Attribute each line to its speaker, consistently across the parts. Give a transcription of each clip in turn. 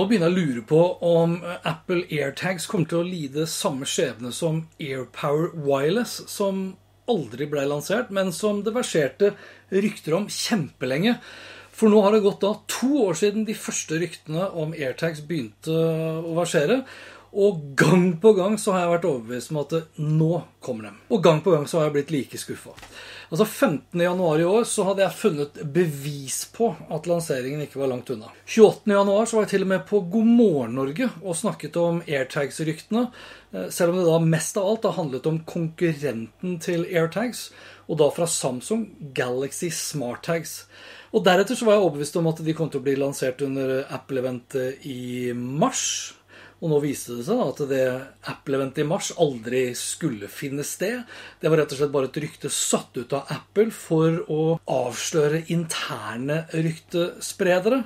Speaker 1: Nå begynner jeg å lure på om eh, Apple AirTags kommer til å lide samme skjebne som AirPower Wireless, som aldri ble lansert, men som det verserte rykter om kjempelenge. For nå har det gått da to år siden de første ryktene om AirTags begynte å versere. Og gang på gang så har jeg vært overbevist om at nå kommer de. Og gang på gang så har jeg blitt like skuffa. Altså 15. januar i år så hadde jeg funnet bevis på at lanseringen ikke var langt unna. 28. januar så var jeg til og med på God morgen Norge og snakket om AirTags-ryktene. eh, Selv om det da mest av alt har handlet om konkurrenten til AirTags, og da fra Samsung, Galaxy SmartTags. Og deretter så var jeg overbevist om at de kom til å bli lansert under Apple-eventet i mars. Og nå viste det seg at det Apple-eventet i mars aldri skulle finne sted. Det var rett og slett bare et rykte satt ut av Apple for å avsløre interne ryktespredere.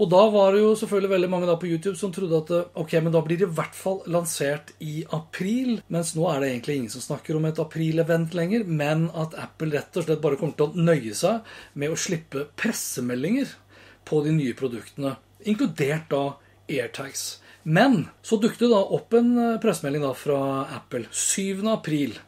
Speaker 1: Og da var det jo selvfølgelig veldig mange da på YouTube som trodde at ok, men da blir det i hvert fall lansert i april. Mens nå er det egentlig ingen som snakker om et april-event lenger, men at Apple rett og slett bare kommer til å nøye seg med å slippe pressemeldinger på de nye produktene, inkludert da AirTags. Men så dukket det da opp en eh, pressemelding fra Apple 7. april.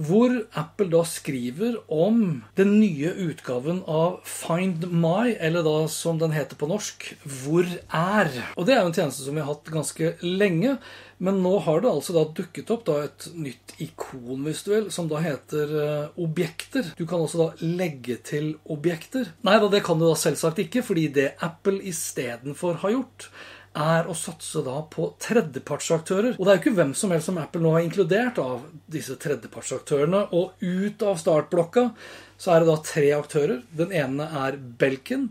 Speaker 1: Hvor Apple da skriver om den nye utgaven av Find My, eller da som den heter på norsk, Hvor er? Og det er jo en tjeneste som vi har hatt ganske lenge. Men nå har det altså da dukket opp da et nytt ikon, hvis du vil, som da heter eh, objekter. Du kan også da legge til objekter. Nei da, det kan du da selvsagt ikke, fordi det Apple istedenfor har gjort, er å satse da på tredjepartsaktører. Og det er jo ikke hvem som helst som Apple nå har inkludert av disse tredjepartsaktørene. Og ut av startblokka så er det da tre aktører. Den ene er Belkin.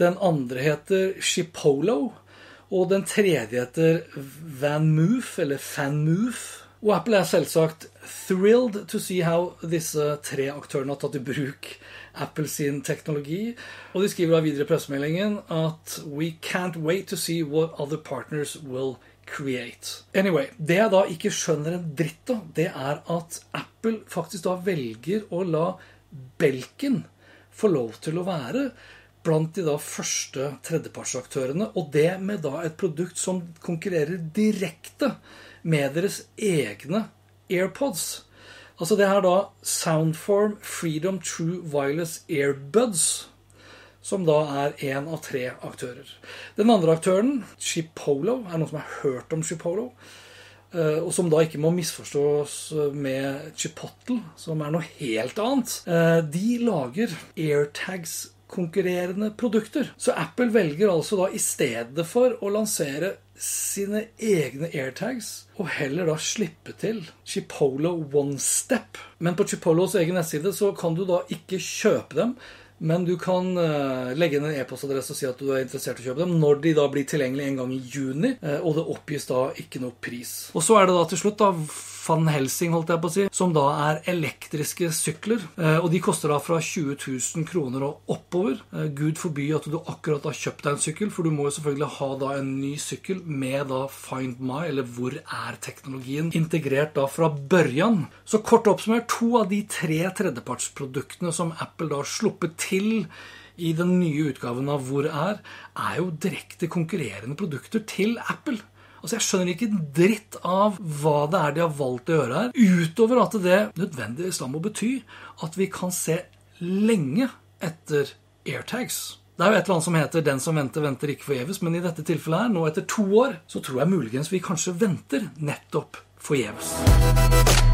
Speaker 1: Den andre heter Shipolo. Og den tredje heter VanMoof, eller FanMoof. Og Apple er selvsagt thrilled to see how disse tre aktørene har tatt i bruk Apple sin teknologi. Og de skriver da videre i pressemeldingen at We can't wait to see what other partners will create. Anyway, Det jeg da ikke skjønner en dritt av, det er at Apple faktisk da velger å la Belkin få lov til å være blant de da første tredjepartsaktørene, og det med da et produkt som konkurrerer direkte med deres egne AirPods. Altså det her da Soundform Freedom True Wireless Airbuds, som da er én av tre aktører. Den andre aktøren, Chipolo, er noen som har hørt om Chipolo. eh, Og som da ikke må misforstås med Chipotle, som er noe helt annet. Eh, De lager AirTags-konkurrerende produkter. Så Apple velger altså da i stedet for å lansere sine egne AirTags, og heller da slippe til Chipolo One Step. Men på Chipolos egen nettside så kan du da ikke kjøpe dem. Men du kan uh, legge inn en e-postadresse og si at du er interessert i å kjøpe dem når de da blir tilgjengelig en gang i juni, uh, og det oppgis da ikke noe pris. Og så er det da til slutt da Van Helsing, holdt jeg på å si, som da er elektriske sykler. Uh, Og de koster da fra 20 000 kroner og oppover. Gud forby at du akkurat har kjøpt deg en sykkel, for du må jo selvfølgelig ha da en ny sykkel med da Find My, eller Hvor er-teknologien, integrert da fra børjan. Så kort oppsummert, to av de tre tredjepartsproduktene som Apple da har sluppet til i den nye utgaven av Hvor er, er jo direkte konkurrerende produkter til Apple. Altså Jeg skjønner ikke dritt av hva det er de har valgt å gjøre her, utover at det nødvendigvis da må bety at vi kan se lenge etter AirTags. Det er jo et eller annet som heter 'Den som venter, venter ikke forgjeves', men i dette tilfellet her, nå etter to år, så tror jeg muligens vi kanskje venter nettopp forgjeves.